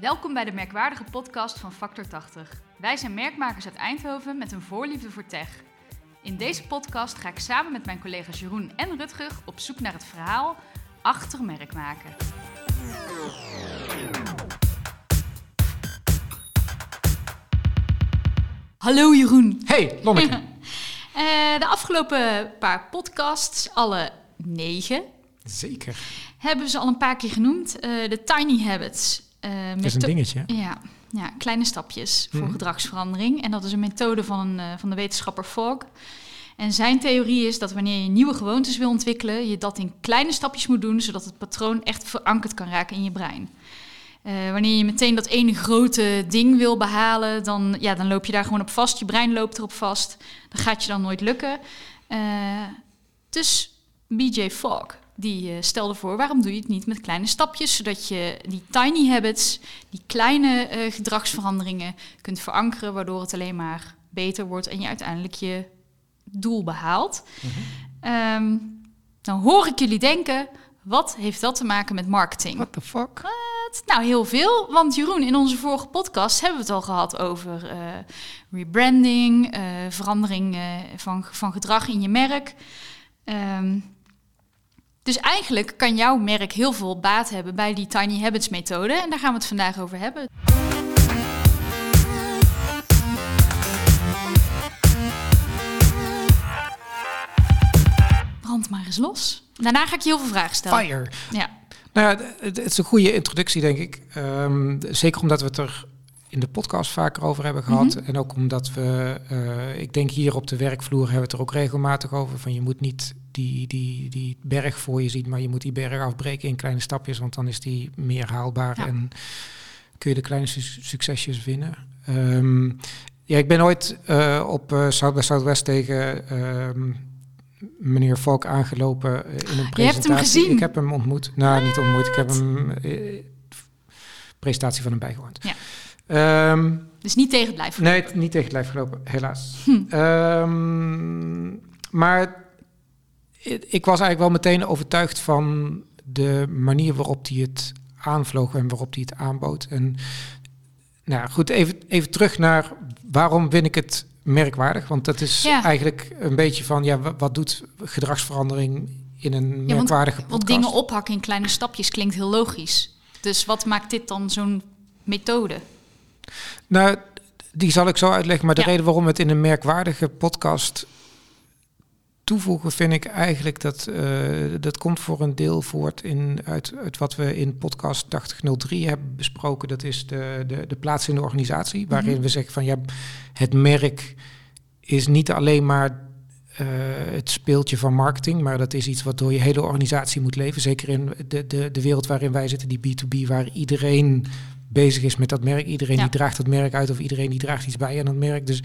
Welkom bij de merkwaardige podcast van Factor 80. Wij zijn merkmakers uit Eindhoven met een voorliefde voor tech. In deze podcast ga ik samen met mijn collega's Jeroen en Rutger op zoek naar het verhaal achter merkmaken. Hallo Jeroen. Hey, Lonneke. Eh, de afgelopen paar podcasts, alle negen, Zeker. hebben we ze al een paar keer genoemd. Eh, de Tiny Habits. Eh, Dat is een dingetje. Ja, ja, kleine stapjes voor Mhm. gedragsverandering. En dat is een methode van, eh, van de wetenschapper Fogg. En zijn theorie is dat wanneer je nieuwe gewoontes wil ontwikkelen, je dat in kleine stapjes moet doen, zodat het patroon echt verankerd kan raken in je brein. Eh, wanneer je meteen dat ene grote ding wil behalen, dan, ja, dan loop je daar gewoon op vast. Je brein loopt erop vast. Dat gaat je dan nooit lukken. Dus BJ Fogg, die eh, stelde voor, waarom doe je het niet met kleine stapjes, zodat je die tiny habits, die kleine eh, gedragsveranderingen kunt verankeren, waardoor het alleen maar beter wordt en je uiteindelijk je doel behaalt. Ehm, dan hoor ik jullie denken, wat heeft dat te maken met marketing? What the fuck? Nou, heel veel. Want Jeroen, in onze vorige podcast hebben we het al gehad over eh, rebranding, eh, verandering van, van gedrag in je merk. Ehm, dus eigenlijk kan jouw merk heel veel baat hebben bij die Tiny Habits methode. En daar gaan we het vandaag over hebben. Brand maar eens los. Daarna ga ik je heel veel vragen stellen. Fire. Ja. Nou ja, het, het is een goede introductie, denk ik. Ehm, zeker omdat we het er in de podcast vaker over hebben gehad. Mhm. En ook omdat we, eh, ik denk hier op de werkvloer hebben we het er ook regelmatig over. Van je moet niet die, die, die berg voor je zien, maar je moet die berg afbreken in kleine stapjes. Want dan is die meer haalbaar Ja. en kun je de kleine su- succesjes winnen. Ehm, ja, ik ben ooit eh, op eh South by Southwest tegen ehm, meneer Valk aangelopen in een presentatie. hebt hem gezien? Ik heb hem ontmoet. Nou, niet ontmoet. Ik heb hem presentatie van hem bijgewoond. Ja. Ehm, Dus niet tegen het blijven. nee, het- niet tegen het lijf gelopen, helaas. Hm. Ehm, maar ik was eigenlijk wel meteen overtuigd van de manier waarop hij het aanvloog en waarop hij het aanbood. En nou goed, even, even terug naar waarom vind ik het merkwaardig? Want dat is Ja. eigenlijk een beetje van, ja, wa- wat doet gedragsverandering in een merkwaardige Want podcast? dingen ophakken in kleine stapjes klinkt heel logisch. Dus wat maakt dit dan zo'n methode? Nou, die zal ik zo uitleggen. Maar de Ja. reden waarom we het in een merkwaardige podcast toevoegen, vind ik eigenlijk dat eh, dat komt voor een deel voort in, uit, uit wat we in podcast 8003 hebben besproken. Dat is de, de, de plaats in de organisatie, waarin Mhm. we zeggen van ja, het merk is niet alleen maar eh, het speeltje van marketing, maar dat is iets wat door je hele organisatie moet leven. Zeker in de, de, de wereld waarin wij zitten, die B2B, waar iedereen bezig is met dat merk. Iedereen Ja. die draagt dat merk uit of iedereen die draagt iets bij aan dat merk. Dus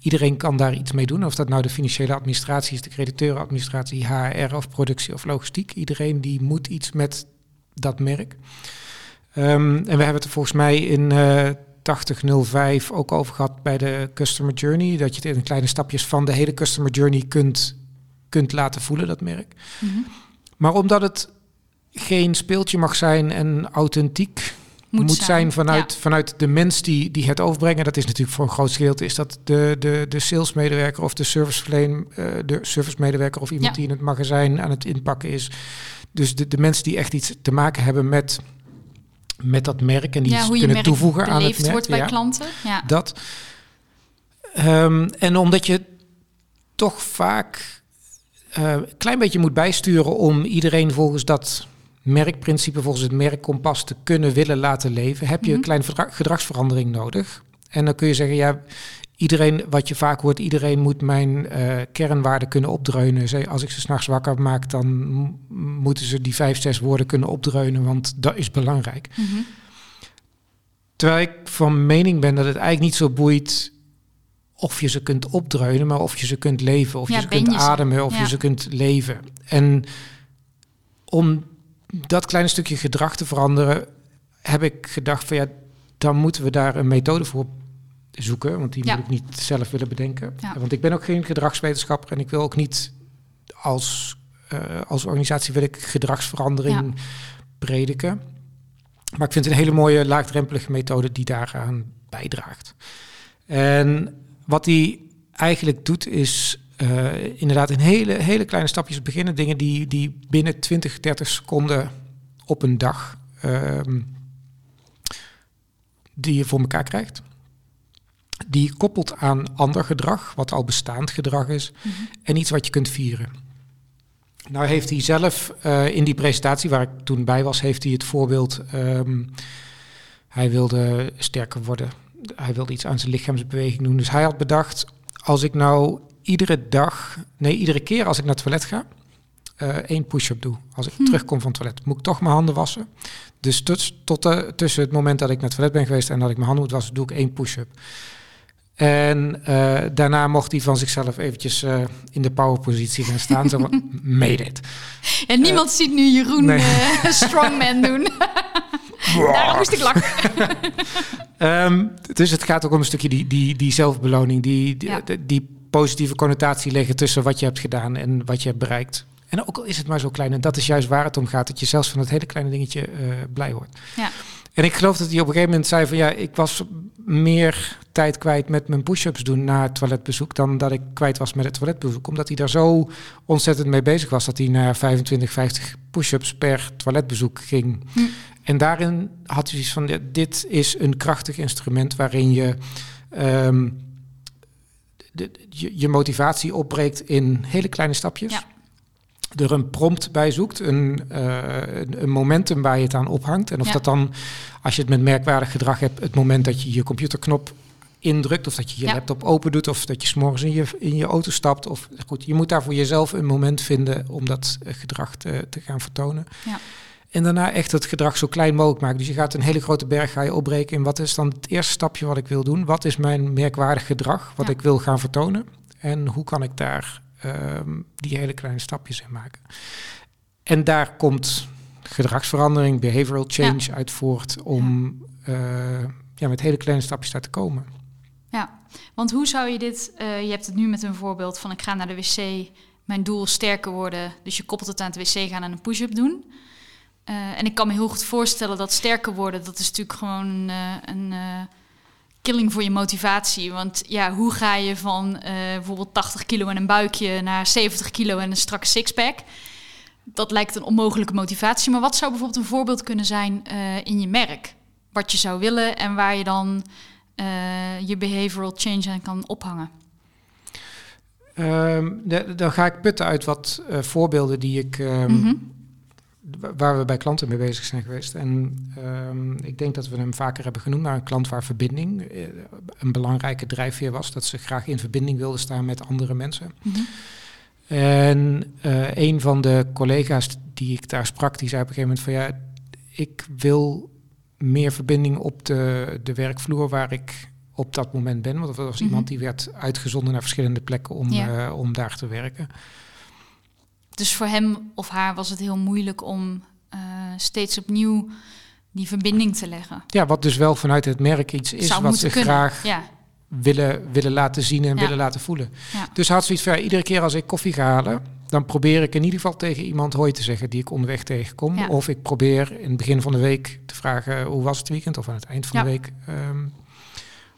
iedereen kan daar iets mee doen. Of dat nou de financiële administratie is, de crediteurenadministratie, HR of productie of logistiek. Iedereen die moet iets met dat merk. Ehm, en we hebben het er volgens mij in eh 8005 ook over gehad bij de Customer Journey. Dat je het in kleine stapjes van de hele Customer Journey kunt, kunt laten voelen, dat merk. Mhm. Maar omdat het geen speeltje mag zijn en authentiek moet, zijn, vanuit, vanuit de mens die, die het overbrengen. Dat is natuurlijk voor een groot gedeelte is dat de, de, de salesmedewerker of de serviceverleen, eh de servicemedewerker of iemand Ja. die in het magazijn aan het inpakken is. Dus de, de mensen die echt iets te maken hebben met, met dat merk en die Ja, iets kunnen toevoegen aan het merk. wordt bij klanten. Ja. Dat. Ehm, en omdat je toch vaak eh, een klein beetje moet bijsturen om iedereen volgens dat merkprincipe, volgens het merkkompas te kunnen willen laten leven, heb je Mhm. een kleine verdra- gedragsverandering nodig. En dan kun je zeggen, ja, iedereen, wat je vaak hoort, iedereen moet mijn eh, kernwaarden kunnen opdreunen. Als ik ze s'nachts wakker maak, dan moeten ze die vijf, zes woorden kunnen opdreunen, want dat is belangrijk. Mhm. Terwijl ik van mening ben dat het eigenlijk niet zo boeit of je ze kunt opdreunen, maar of je ze kunt leven, of Ja, je ze kunt je ze? ademen, of Ja. je ze kunt leven. En om dat kleine stukje gedrag te veranderen, heb ik gedacht van ja, dan moeten we daar een methode voor zoeken, want die Ja. moet ik niet zelf willen bedenken. Ja. Want ik ben ook geen gedragswetenschapper en ik wil ook niet als, eh, als organisatie wil ik gedragsverandering prediken. Maar ik vind het een hele mooie laagdrempelige methode die daaraan bijdraagt. En wat die eigenlijk doet is uh, inderdaad in hele, hele kleine stapjes beginnen. Dingen die, die binnen 20, 30 seconden op een dag um, die je voor elkaar krijgt. Die je koppelt aan ander gedrag, wat al bestaand gedrag is, mm -hmm. en iets wat je kunt vieren. Nou heeft hij zelf uh, in die presentatie waar ik toen bij was, heeft hij het voorbeeld. Um, hij wilde sterker worden. Hij wilde iets aan zijn lichaamsbeweging doen. Dus hij had bedacht, als ik nou iedere dag, nee, iedere keer als ik naar het toilet ga, uh, één push-up doe. Als ik hm. terugkom van het toilet, moet ik toch mijn handen wassen. Dus tot, tot uh, tussen het moment dat ik naar het toilet ben geweest en dat ik mijn handen moet wassen, doe ik één push-up. En uh, daarna mocht hij van zichzelf eventjes uh, in de powerpositie gaan staan. zo van, made it. En niemand ziet nu Jeroen nee. strongman doen. Daarom moest ik lachen. um, dus het gaat ook om een stukje die, die, die zelfbeloning, die, die, ja. die positieve connotatie leggen tussen wat je hebt gedaan en wat je hebt bereikt. En ook al is het maar zo klein, en dat is juist waar het om gaat, dat je zelfs van het hele kleine dingetje uh, blij wordt. Ja. En ik geloof dat hij op een gegeven moment zei van ja, ik was meer tijd kwijt met mijn push-ups doen na het toiletbezoek dan dat ik kwijt was met het toiletbezoek. Omdat hij daar zo ontzettend mee bezig was dat hij naar 25, 50 push-ups per toiletbezoek ging. Hm. En daarin had hij iets van dit is een krachtig instrument waarin je um, de, je, je, motivatie opbreekt in hele kleine stapjes. Ja. Er een prompt bij zoekt, een, uh, een, momentum waar je het aan ophangt. En of Ja. dat dan, als je het met merkwaardig gedrag hebt, het moment dat je je computerknop indrukt, of dat je je Ja. laptop open doet, of dat je s'morgens in je, in je auto stapt. Of, goed, je moet daar voor jezelf een moment vinden om dat eh, gedrag te, te gaan vertonen. Ja. En daarna echt het gedrag zo klein mogelijk maken. Dus je gaat een hele grote berg ga je opbreken in wat is dan het eerste stapje wat ik wil doen? Wat is mijn merkwaardig gedrag wat Ja. ik wil gaan vertonen? En hoe kan ik daar ehm, die hele kleine stapjes in maken? En daar komt gedragsverandering, behavioral change uit voort om eh, ja, met hele kleine stapjes daar te komen. Ja, want hoe zou je dit... eh, je hebt het nu met een voorbeeld van ik ga naar de wc, mijn doel sterker worden. Dus je koppelt het aan het wc gaan en een push-up doen. Eh, en ik kan me heel goed voorstellen dat sterker worden, dat is natuurlijk gewoon eh, een eh, killing voor je motivatie. Want ja, hoe ga je van eh, bijvoorbeeld 80 kilo en een buikje naar 70 kilo en een strakke sixpack? Dat lijkt een onmogelijke motivatie. Maar wat zou bijvoorbeeld een voorbeeld kunnen zijn eh, in je merk? Wat je zou willen en waar je dan eh, je behavioral change aan kan ophangen. Ehm, de- dan ga ik putten uit wat eh, voorbeelden die ik, ehm, Mhm. Waar we bij klanten mee bezig zijn geweest. En ehm, ik denk dat we hem vaker hebben genoemd naar een klant waar verbinding eh, een belangrijke drijfveer was. Dat ze graag in verbinding wilden staan met andere mensen. Mhm. En eh, een van de collega's die ik daar sprak, die zei op een gegeven moment van ja, ik wil meer verbinding op de, de werkvloer waar ik op dat moment ben. Want er was Mhm. iemand die werd uitgezonden naar verschillende plekken om, Ja. eh, om daar te werken. Dus voor hem of haar was het heel moeilijk om eh, steeds opnieuw die verbinding te leggen. Ja, wat dus wel vanuit het merk iets is Zou wat ze kunnen. graag Ja, willen, willen laten zien en Ja. willen laten voelen. Ja. Dus had zoiets van, iedere keer als ik koffie ga halen, dan probeer ik in ieder geval tegen iemand hoi te zeggen die ik onderweg tegenkom. Of ik probeer in het begin van de week te vragen, hoe was het weekend? Of aan het eind van de week, ehm,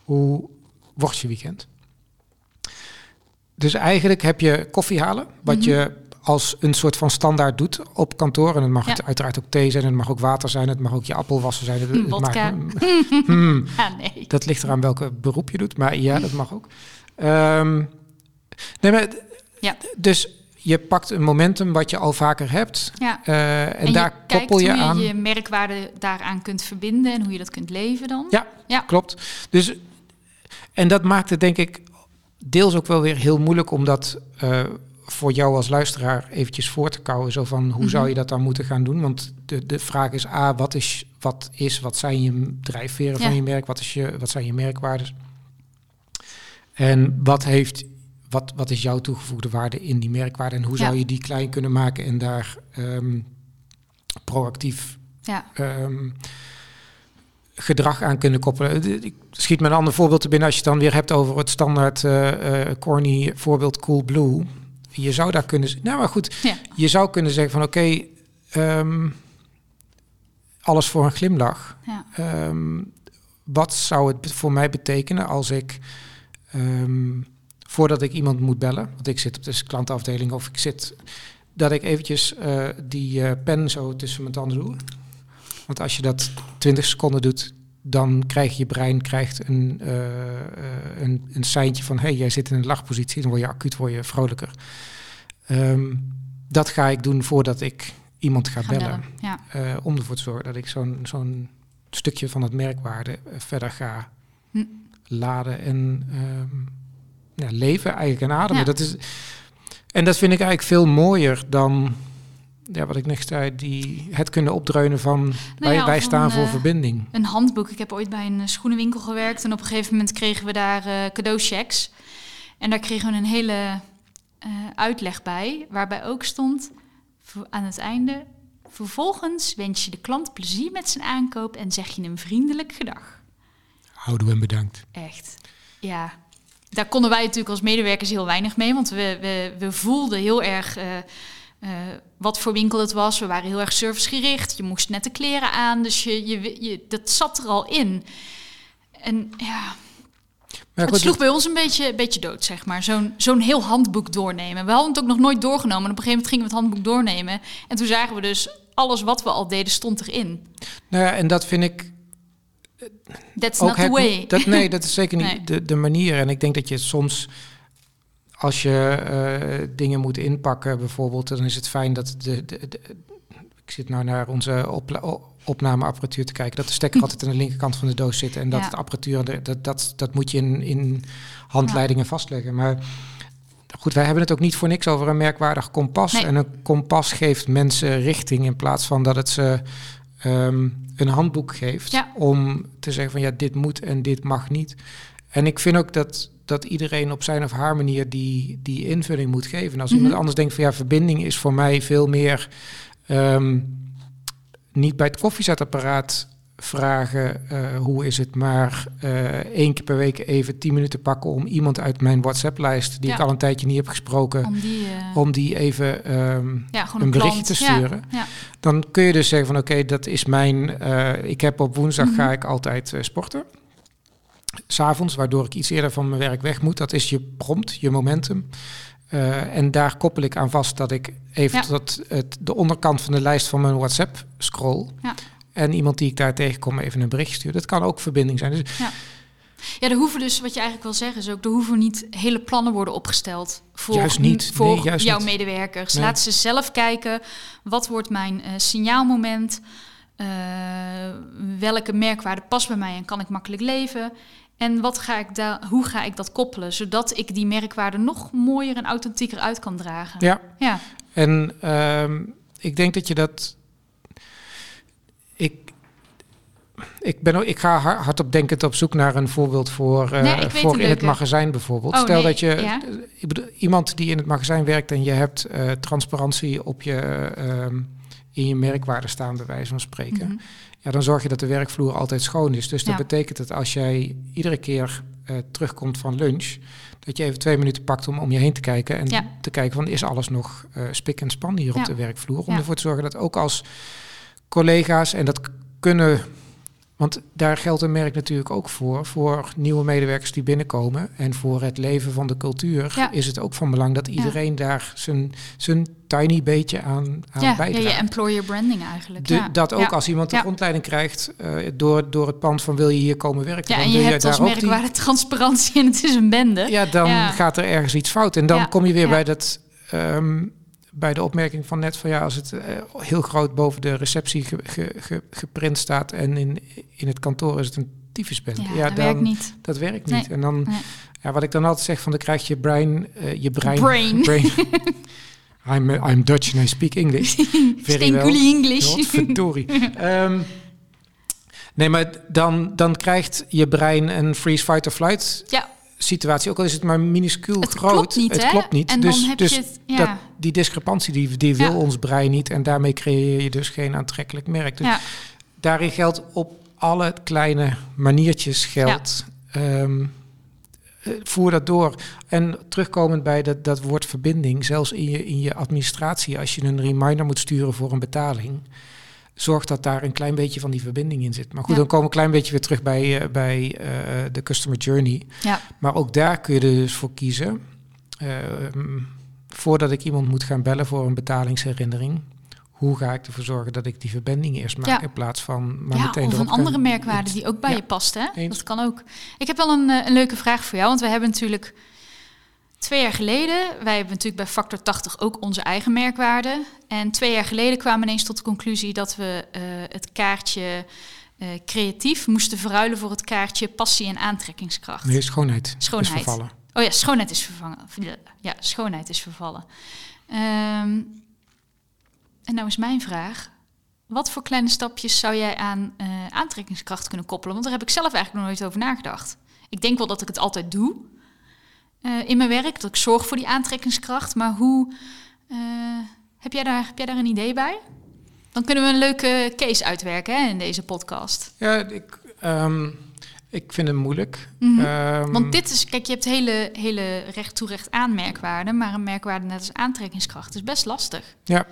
hoe wordt je weekend? Dus eigenlijk heb je koffie halen, wat Mhm. je als een soort van standaard doet op kantoor. En het mag Ja. het uiteraard ook thee zijn, en het mag ook water zijn, het mag ook je appelwassen zijn. Het, het maakt- Hmm. ah, nee. Dat ligt eraan welke beroep je doet, maar ja, dat mag ook. Ehm, nee, maar, Ja. Dus je pakt een momentum wat je al vaker hebt Ja. eh, en, En, daar je koppel je hoe aan. je je merkwaarde daaraan kunt verbinden en hoe je dat kunt leven dan. Ja. ja. Klopt. Dus, en dat maakt het denk ik deels ook wel weer heel moeilijk om dat eh, voor jou als luisteraar eventjes voor te kouwen. Zo van, hoe Mhm. zou je dat dan moeten gaan doen? Want de, de vraag is, A, wat is, wat is, wat zijn je drijfveren van je merk? Wat, is je, wat zijn je merkwaardes? En wat, heeft, wat, wat is jouw toegevoegde waarde in die merkwaarde? En hoe Ja. zou je die klein kunnen maken en daar ehm, proactief Ja. ehm, gedrag aan kunnen koppelen. Ik schiet me een ander voorbeeld te binnen als je het dan weer hebt over het standaard eh, eh, corny voorbeeld Cool Blue. Je zou daar kunnen, nou maar goed, Ja. je zou kunnen zeggen van oké, ehm, alles voor een glimlach. Ja. Ehm, wat zou het voor mij betekenen als ik, ehm, voordat ik iemand moet bellen, want ik zit op de klantafdeling of ik zit, dat ik eventjes eh, die uh, pen zo tussen mijn tanden doe. Want als je dat 20 seconden doet, dan krijgt je brein krijgt een, uh, een, een seintje van hey, jij zit in een lachpositie, dan word je acuut word je vrolijker. Um, dat ga ik doen voordat ik iemand ga, bellen. bellen. Ja. Uh, om ervoor te zorgen dat ik zo'n zo'n stukje van het merkwaarde verder ga hm. laden en um, ja, leven eigenlijk en ademen. Ja. Dat is, en dat vind ik eigenlijk veel mooier dan ja, wat ik net zei, die het kunnen opdreunen van nou wij, ja, wij staan voor uh, verbinding. Een handboek. Ik heb ooit bij een schoenenwinkel gewerkt en op een gegeven moment kregen we daar uh, cadeauchecks. En daar kregen we een hele uh, uitleg bij, waarbij ook stond aan het einde. Vervolgens wens je de klant plezier met zijn aankoop en zeg je een vriendelijk gedag. Houden we hem bedankt. Echt, ja. Daar konden wij natuurlijk als medewerkers heel weinig mee, want we, we, we voelden heel erg uh, uh, wat voor winkel het was. We waren heel erg servicegericht. Je moest nette kleren aan, dus je, je, je, dat zat er al in. En ja, maar het sloeg bij ons een beetje, beetje dood, zeg maar. Zo'n zo'n heel handboek doornemen. We hadden het ook nog nooit doorgenomen. En op een gegeven moment gingen we het handboek doornemen. En toen zagen we dus, alles wat we al deden, stond erin. Nou ja, en dat vind ik... That's not the way. Dat, nee, dat is zeker niet de, de manier. En ik denk dat je soms als je uh, dingen moet inpakken, bijvoorbeeld, dan is het fijn dat de, de, de ik zit nou naar onze op, opnameapparatuur te kijken, dat de stekker altijd aan de linkerkant van de doos zit en dat het apparatuur, dat, dat, dat moet je in, in handleidingen vastleggen. Maar goed, wij hebben het ook niet voor niks over een merkwaardig kompas. En een kompas geeft mensen richting in plaats van dat het ze um, een handboek geeft om te zeggen van ja, dit moet en dit mag niet. En ik vind ook dat, dat iedereen op zijn of haar manier die, die invulling moet geven. Als mm iemand anders denkt van ja, verbinding is voor mij veel meer um, niet bij het koffiezetapparaat vragen uh, hoe is het, maar uh, één keer per week even tien minuten pakken om iemand uit mijn WhatsApp-lijst, die ik al een tijdje niet heb gesproken, om die, uh, om die even um, ja, een, een berichtje te sturen. Ja, Dan kun je dus zeggen van oké, okay, dat is mijn, ik heb op woensdag mm -hmm. ga ik altijd sporten. S'avonds, waardoor ik iets eerder van mijn werk weg moet. Dat is je prompt, je momentum. Uh, en daar koppel ik aan vast dat ik even ja. tot het, de onderkant van de lijst van mijn WhatsApp scroll. Ja. En iemand die ik daar tegenkom even een bericht stuur. Dat kan ook verbinding zijn. Dus ja. Ja, er hoeven dus, wat je eigenlijk wil zeggen, is ook, er hoeven niet hele plannen worden opgesteld voor, juist niet. voor nee, juist jouw niet. medewerkers. Nee. Laat ze zelf kijken, wat wordt mijn uh, signaalmoment, welke merkwaarde past bij mij en kan ik makkelijk leven. En wat ga ik daar, hoe ga ik dat koppelen, zodat ik die merkwaarde nog mooier en authentieker uit kan dragen? Ja. ja. En um, ik denk dat je dat. Ik, ik, ben, ik ga hardop denkend op zoek naar een voorbeeld voor, uh, nee, voor in het magazijn bijvoorbeeld. Oh, Stel nee, dat je ja. ik bedoel, iemand die in het magazijn werkt en je hebt uh, transparantie op je, uh, in je merkwaarde staan, bij wijze van spreken. Mm -hmm ja, dan zorg je dat de werkvloer altijd schoon is. Dus dat ja. betekent dat als jij iedere keer uh, terugkomt van lunch, dat je even twee minuten pakt om om je heen te kijken en ja. te kijken van is alles nog uh, spik en span hier op de werkvloer. Om ervoor te zorgen dat ook als collega's, en dat kunnen want daar geldt een merk natuurlijk ook voor. Voor nieuwe medewerkers die binnenkomen. En voor het leven van de cultuur ja. is het ook van belang dat iedereen ja. daar zijn, zijn tiny beetje aan, aan ja, bijdraagt. Ja, je employer branding eigenlijk. De, dat ook als iemand een rondleiding krijgt uh, door, door het pand van wil je hier komen werken. Ja, en je hebt als merk waar de transparantie en het is een bende. Ja, dan gaat er ergens iets fout. En dan kom je weer bij dat... Um, bij de opmerking van net van ja, als het uh, heel groot boven de receptie ge, ge, ge, geprint staat en in, in het kantoor is het een tyfusbende. Ja, ja, dat dan, werkt niet. Dat werkt niet. Nee. En dan, nee. ja, wat ik dan altijd zeg van, dan krijg je brein, uh, je brein. Brain. brain. I'm, uh, I'm Dutch and I speak English. Very well. English. Verdorie. um, nee, maar dan, dan krijgt je brein een freeze, fight or flight. Ja situatie, ook al is het maar minuscuul het groot. Klopt niet, het hè? klopt niet. En dus dan heb dus het, ja. dat, die discrepantie die, die wil ja. ons brein niet. En daarmee creëer je dus geen aantrekkelijk merk. Dus ja. daarin geldt op alle kleine maniertjes geldt. Um, voer dat door. En terugkomend bij dat, dat woord verbinding, zelfs in je, in je administratie, als je een reminder moet sturen voor een betaling zorg dat daar een klein beetje van die verbinding in zit. Maar goed, Ja. dan komen we een klein beetje weer terug bij, eh, bij eh, de customer journey. Ja, Maar ook daar kun je er dus voor kiezen. Ehm, voordat ik iemand moet gaan bellen voor een betalingsherinnering, hoe ga ik ervoor zorgen dat ik die verbinding eerst maak Ja. in plaats van maar ja meteen of een andere merkwaarde die ook bij Ja. je past. Hè? Eens. Dat kan ook. Ik heb wel een, eh, een leuke vraag voor jou. Want we hebben natuurlijk twee jaar geleden... wij hebben natuurlijk bij Factor 80 ook onze eigen merkwaarden. En twee jaar geleden kwamen we ineens tot de conclusie... dat we eh, het kaartje eh, creatief moesten verruilen... voor het kaartje passie en aantrekkingskracht. Nee, schoonheid, Schoonheid. is vervallen. Oh ja, schoonheid is vervangen. Ja, schoonheid is vervallen. Ehm, en nou is mijn vraag. Wat voor kleine stapjes zou jij aan eh, aantrekkingskracht kunnen koppelen? Want daar heb ik zelf eigenlijk nog nooit over nagedacht. Ik denk wel dat ik het altijd doe eh, in mijn werk. Dat ik zorg voor die aantrekkingskracht. Maar hoe... eh, heb, jij daar, heb jij daar een idee bij? Dan kunnen we een leuke case uitwerken hè, in deze podcast. Ja, ik, ehm, ik vind het moeilijk. Mhm. Ehm, Want dit is, kijk, je hebt hele, hele recht toe recht aan merkwaarden, maar een merkwaarde net als aantrekkingskracht is best lastig. Ja,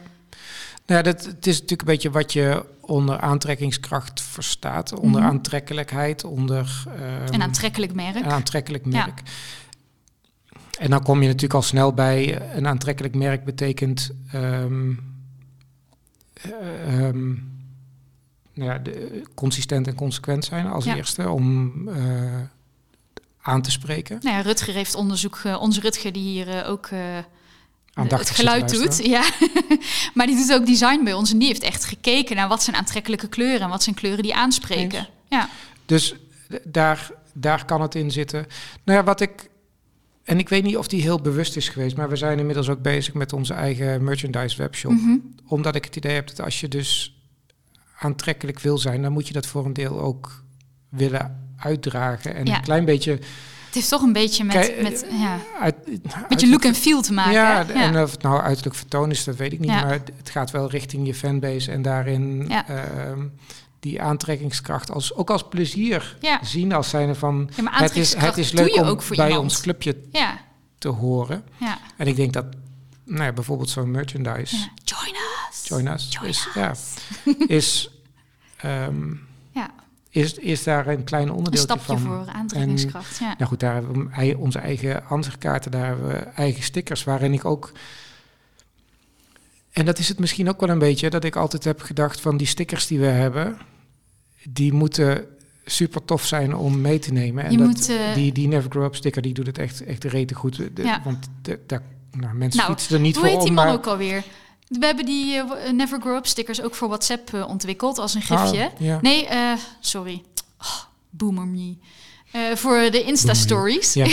nou, ja dat, het is natuurlijk een beetje wat je onder aantrekkingskracht verstaat. Onder Mhm. aantrekkelijkheid, onder ehm, Een aantrekkelijk merk. een aantrekkelijk Ja. En dan kom je natuurlijk al snel bij eh, een aantrekkelijk merk betekent ehm, eh, ehm, nou ja, de, consistent en consequent zijn als Ja. eerste om eh, aan te spreken. Nou ja, Rutger heeft onderzoek, eh, onze Rutger die hier eh, ook eh, het geluid doet. Ja. maar die doet ook design bij ons en die heeft echt gekeken naar wat zijn aantrekkelijke kleuren en wat zijn kleuren die aanspreken. Eens. Ja. Dus daar, daar kan het in zitten. Nou ja, wat ik. En ik weet niet of die heel bewust is geweest, maar we zijn inmiddels ook bezig met onze eigen merchandise webshop. Mhm. Omdat ik het idee heb dat als je dus aantrekkelijk wil zijn, dan moet je dat voor een deel ook willen uitdragen. En Ja. een klein beetje. Het heeft toch een beetje met, met ja, Uit, met je look en feel te maken. Ja, en of het nou uiterlijk vertoon is, dat weet ik niet. Ja. Maar het gaat wel richting je fanbase en daarin Ja. Die aantrekkingskracht als, ook als plezier Ja. zien. Als zijnde van Ja, het is, het is leuk om bij iemand. ons clubje ja, te horen. ja, En ik denk dat nou ja, bijvoorbeeld zo'n merchandise. Join us. Join Us, Join is, us. ja, is, ehm, Ja, is, is daar een klein een onderdeel stapje van. voor aantrekkingskracht. Ja. Nou goed, daar hebben we onze eigen ansichtkaarten, daar hebben we eigen stickers, waarin ik ook... En dat is het misschien ook wel een beetje, dat ik altijd heb gedacht van die stickers die we hebben, die moeten super tof zijn om mee te nemen. En Je dat, moet, eh, die, die Never Grow Up sticker, die doet het echt, echt rete goed. De- Ja. Want de, daar, nou, mensen Nou, fietsen er niet Hoe voor heet die man ook alweer? We hebben die eh, Never Grow Up stickers ook voor WhatsApp eh, ontwikkeld als een gifje. Oh, ja. Nee, eh, sorry. Oh, boomer me. Eh, voor de Insta-stories. Ja.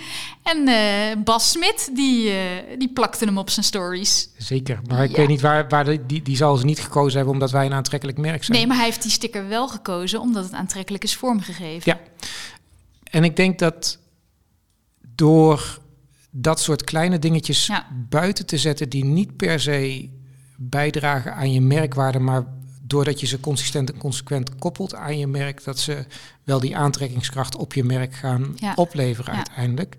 en eh, Bas Smit, die, eh, die plakte hem op zijn stories. Zeker, maar ik Ja. weet niet waar, waar de, die, die zal ze niet gekozen hebben omdat wij een aantrekkelijk merk zijn. Nee, maar hij heeft die sticker wel gekozen omdat het aantrekkelijk is vormgegeven. Ja. En ik denk dat door dat soort kleine dingetjes Ja. buiten te zetten die niet per se bijdragen aan je merkwaarde, maar doordat je ze consistent en consequent koppelt aan je merk, dat ze wel die aantrekkingskracht op je merk gaan Ja. opleveren uiteindelijk.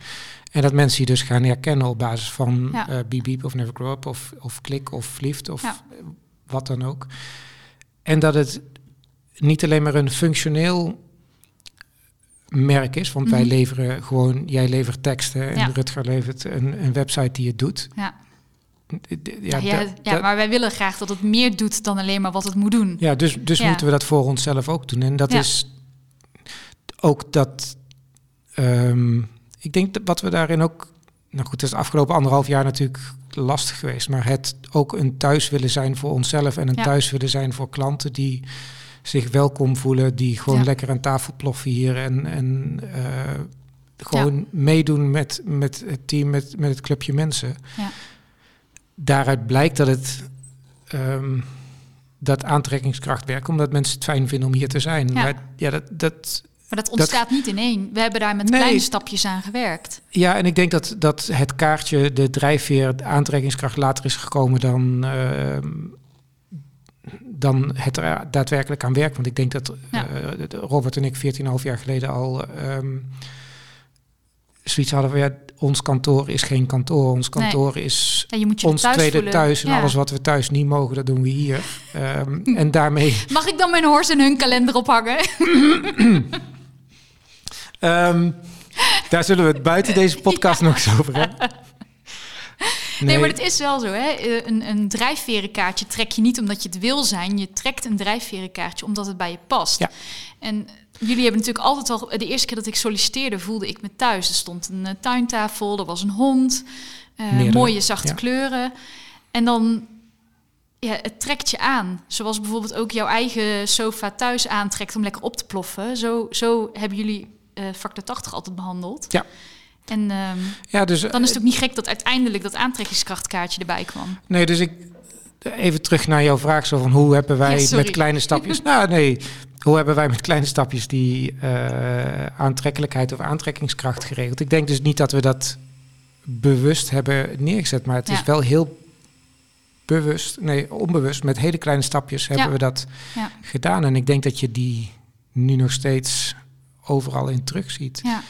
En dat mensen je dus gaan herkennen op basis van Ja. eh Beep Beep of Never Grow Up of, of Klik of Verliefd of Ja. wat dan ook. En dat het niet alleen maar een functioneel merk is, want wij Mhm. leveren gewoon, jij levert teksten en Ja. Rutger levert een, een website die het doet. Ja. Ja, Ja, maar wij willen graag dat het meer doet dan alleen maar wat het moet doen. ja, dus, dus moeten we dat voor onszelf ook doen. En dat is ook dat. ehm, ik denk dat wat we daarin ook. Nou goed, het is afgelopen anderhalf jaar natuurlijk lastig geweest. Maar het ook een thuis willen zijn voor onszelf en een thuis willen zijn voor klanten die zich welkom voelen, die gewoon lekker aan tafel ploffen hier en, en eh, gewoon meedoen met, met het team, met, met het clubje mensen. Ja. Daaruit blijkt dat het ehm, dat aantrekkingskracht werkt, omdat mensen het fijn vinden om hier te zijn. Ja. Maar ja, dat, dat, Maar dat ontstaat niet in één. We hebben daar met Nee. kleine stapjes aan gewerkt. ja, en ik denk dat, dat het kaartje, de drijfveer, de aantrekkingskracht later is gekomen dan, ehm, dan het er daadwerkelijk aan werkt. Want ik denk dat Ja. eh, Robert en ik 14,5 jaar geleden al ehm, zoiets hadden van ja, ons kantoor is geen kantoor. Ons kantoor is Ja, je moet je ons tweede voelen. thuis en Ja. alles wat we thuis niet mogen, dat doen we hier. Ehm, en daarmee, Mag ik dan mijn horse en hun kalender ophangen? ehm, daar zullen we het buiten deze podcast nog eens over hebben. Nee, maar het is wel zo. Hè? Eh, Een, een drijfverenkaartje trek je niet omdat je het wil zijn. Je trekt een drijfverenkaartje omdat het bij je past. Ja. En jullie hebben natuurlijk altijd al... De eerste keer dat ik solliciteerde voelde ik me thuis. Er stond een eh, tuintafel, er was een hond. eh, mooie zachte ja. kleuren. En dan... Ja, het trekt je aan. Zoals bijvoorbeeld ook jouw eigen sofa thuis aantrekt om lekker op te ploffen. Zo, zo hebben jullie eh factor 80 altijd behandeld. Ja. En ehm, Ja, dus, dan is het ook niet gek dat uiteindelijk dat aantrekkingskrachtkaartje erbij kwam. Nee, dus ik even terug naar jouw vraag zo van hoe hebben wij Ja, met kleine stapjes. nou, nee, hoe hebben wij met kleine stapjes die eh, aantrekkelijkheid of aantrekkingskracht geregeld? Ik denk dus niet dat we dat bewust hebben neergezet, maar het Ja. is wel heel bewust, nee, onbewust, met hele kleine stapjes hebben Ja. we dat Ja. gedaan. En ik denk dat je die nu nog steeds overal in terugziet. Ja,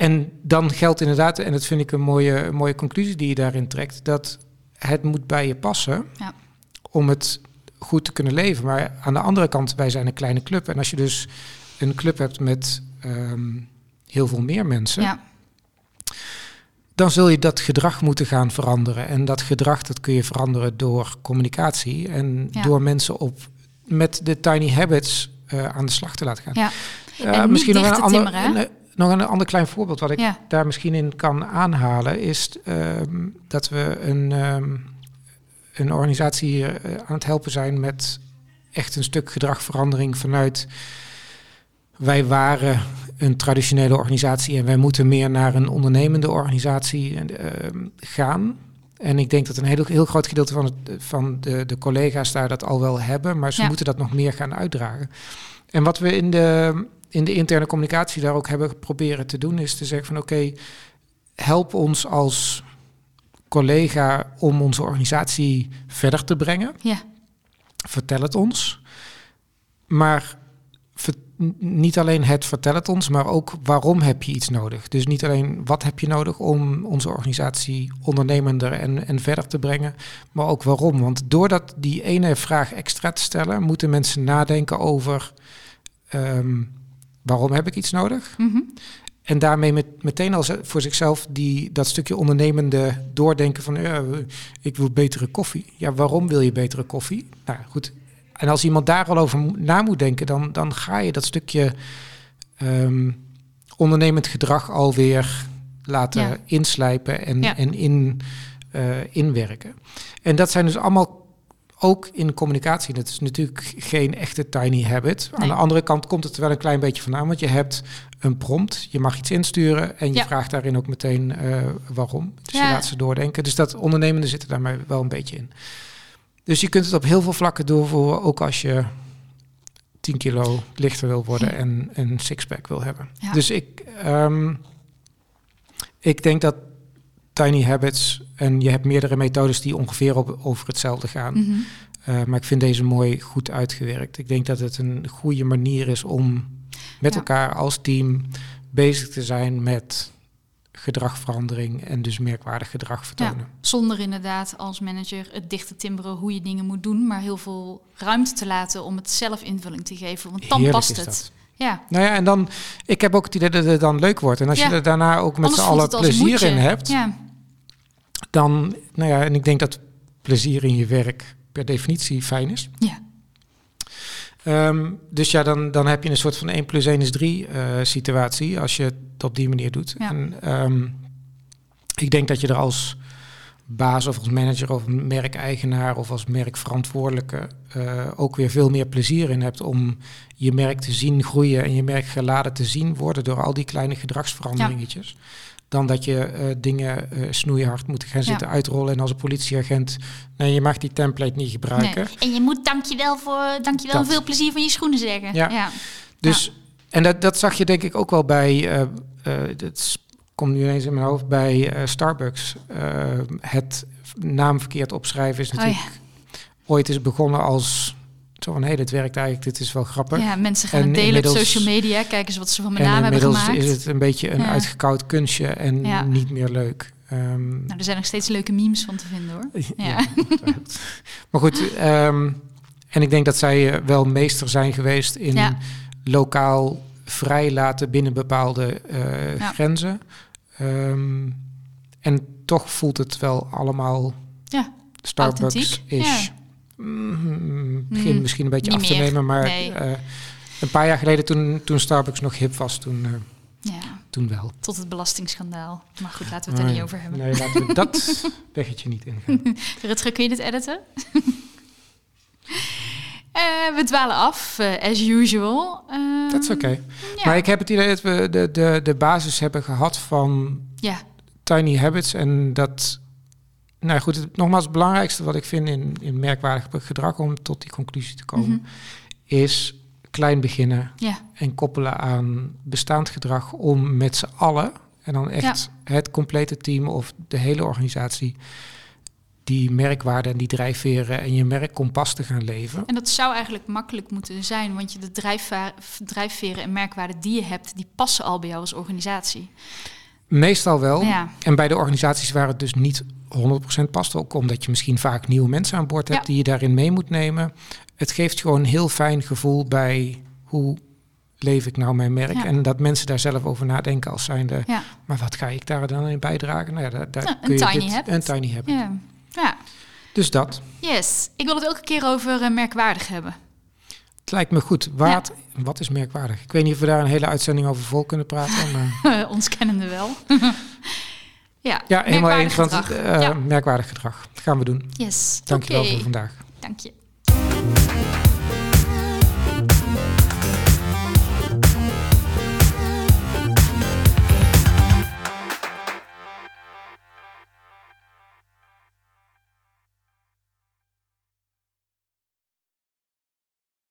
En dan geldt inderdaad, en dat vind ik een mooie, een mooie conclusie die je daarin trekt, dat het moet bij je passen Ja. om het goed te kunnen leven. Maar aan de andere kant, wij zijn een kleine club. En als je dus een club hebt met ehm, heel veel meer mensen, ja, dan zul je dat gedrag moeten gaan veranderen. En dat gedrag dat kun je veranderen door communicatie en Ja. door mensen op met de tiny habits eh, aan de slag te laten gaan. ja. Eh, En niet nog een te ander, timmeren, hè? een- nog een ander klein voorbeeld wat ik ja. daar misschien in kan aanhalen, is ehm, dat we een, ehm, een organisatie hier eh, aan het helpen zijn met echt een stuk gedragverandering vanuit wij waren een traditionele organisatie en wij moeten meer naar een ondernemende organisatie ehm, gaan. En ik denk dat een heel, heel groot gedeelte van, het, van de, de collega's daar dat al wel hebben, maar ze Ja. moeten dat nog meer gaan uitdragen. En wat we in de, in de interne communicatie daar ook hebben proberen te doen, is te zeggen van oké, help ons als collega om onze organisatie verder te brengen. Ja. Vertel het ons. Maar ver- niet alleen het vertel het ons, maar ook waarom heb je iets nodig. Dus niet alleen wat heb je nodig om onze organisatie ondernemender en, en verder te brengen, maar ook waarom. Want doordat die ene vraag extra te stellen, moeten mensen nadenken over ehm, waarom heb ik iets nodig. Mhm. En daarmee met, meteen al voor zichzelf die, dat stukje ondernemende doordenken van ja, ik wil betere koffie. Ja, waarom wil je betere koffie? Nou goed. En als iemand daar al over na moet denken, dan, dan ga je dat stukje ehm, ondernemend gedrag alweer laten Ja. inslijpen en, Ja. en in, eh, inwerken. En dat zijn dus allemaal ook in communicatie. Dat is natuurlijk geen echte tiny habit. Aan de andere kant komt het er wel een klein beetje vandaan, want je hebt een prompt, je mag iets insturen en je Ja. vraagt daarin ook meteen eh, waarom. Dus Ja. je laat ze doordenken. Dus dat ondernemende zit er daarmee wel een beetje in. Dus je kunt het op heel veel vlakken doorvoeren, ook als je 10 kilo lichter wil worden en een sixpack wil hebben. Ja. Dus ik, ehm, ik denk dat tiny habits, en je hebt meerdere methodes die ongeveer op, over hetzelfde gaan. Mhm. Uh, maar ik vind deze mooi goed uitgewerkt. Ik denk dat het een goede manier is om met Ja. elkaar als team bezig te zijn met gedragverandering en dus merkwaardig gedrag vertonen. Zonder inderdaad als manager het dicht te timmeren hoe je dingen moet doen, maar heel veel ruimte te laten om het zelf invulling te geven. Want dan Heerlijk past het. dat. Ja, Nou ja, en dan, ik heb ook het idee dat het dan leuk wordt. En als Ja. je er daarna ook met z'n allen plezier in hebt, Ja, dan, nou ja, en ik denk dat plezier in je werk per definitie fijn is. ja, Ehm, dus ja, dan, dan heb je een soort van 1 plus 1 is 3 eh, situatie als je het op die manier doet. Ja. En ehm, ik denk dat je er als baas of als manager of merkeigenaar of als merkverantwoordelijke eh, ook weer veel meer plezier in hebt om je merk te zien groeien en je merk geladen te zien worden door al die kleine gedragsveranderingetjes. Dan dat je eh, dingen eh, snoeihard moet gaan zitten uitrollen en als een politieagent, nee, je mag die template niet gebruiken. Nee. En je moet dankjewel voor dankjewel Dat. veel plezier van je schoenen zeggen. Ja. ja. Dus, en dat, dat zag je denk ik ook wel bij, eh dat komt nu ineens in mijn hoofd, bij Starbucks. Het naam verkeerd opschrijven is Oh natuurlijk ooit is begonnen als Zo van, hé, dit werkt eigenlijk, dit is wel grappig. Ja, mensen gaan En het delen op social media. Kijk eens wat ze van mijn naam hebben inmiddels gemaakt. is het een beetje een Ja. uitgekoud kunstje en Ja. niet meer leuk. Ehm, Nou, er zijn nog steeds leuke memes van te vinden hoor. Ja. maar goed, ehm, en ik denk dat zij eh, wel meester zijn geweest in lokaal vrij laten binnen bepaalde eh, grenzen. Ehm, en toch voelt het wel allemaal Ja, Starbucks-ish. Mm, begin Mm, misschien een beetje af te meer. nemen, maar Nee. eh, een paar jaar geleden toen, toen Starbucks nog hip was, toen, eh, ja, toen wel. tot het belastingsschandaal. Maar goed, laten we het er niet over hebben. Nee, laten we dat weggetje niet ingaan. Rutger, kun je dit editen? Eh, we dwalen af, as usual. Dat is oké. Maar ik heb het idee dat we de, de, de basis hebben gehad van Ja, tiny habits. En dat, nou goed, het, nogmaals, het belangrijkste wat ik vind in, in merkwaardig gedrag om tot die conclusie te komen, Mhm. is klein beginnen ja, en koppelen aan bestaand gedrag om met z'n allen, en dan echt het complete team of de hele organisatie, die merkwaarden en die drijfveren en je merkkompas te gaan leven. en dat zou eigenlijk makkelijk moeten zijn, want je de drijfveren en merkwaarden die je hebt, die passen al bij jou als organisatie. Meestal wel. Ja, En bij de organisaties waar het dus niet 100% past, ook omdat je misschien vaak nieuwe mensen aan boord hebt Ja. die je daarin mee moet nemen. Het geeft gewoon een heel fijn gevoel bij hoe leef ik nou mijn merk. Ja. En dat mensen daar zelf over nadenken als zijnde, ja, maar wat ga ik daar dan in bijdragen? Nou ja, daar, daar kun je tiny dit, habit. Een tiny habit. ja. ja. Dus dat. Yes, ik wil het elke keer over eh, merkwaardig hebben. Het lijkt me goed. Wat, wat is merkwaardig? Ik weet niet of we daar een hele uitzending over vol kunnen praten. Maar Ons kennende wel. ja, ja, helemaal merkwaardig eens. Want ja. merkwaardig gedrag. Dat gaan we doen. Yes, Dankjewel oké. voor vandaag. Dank je.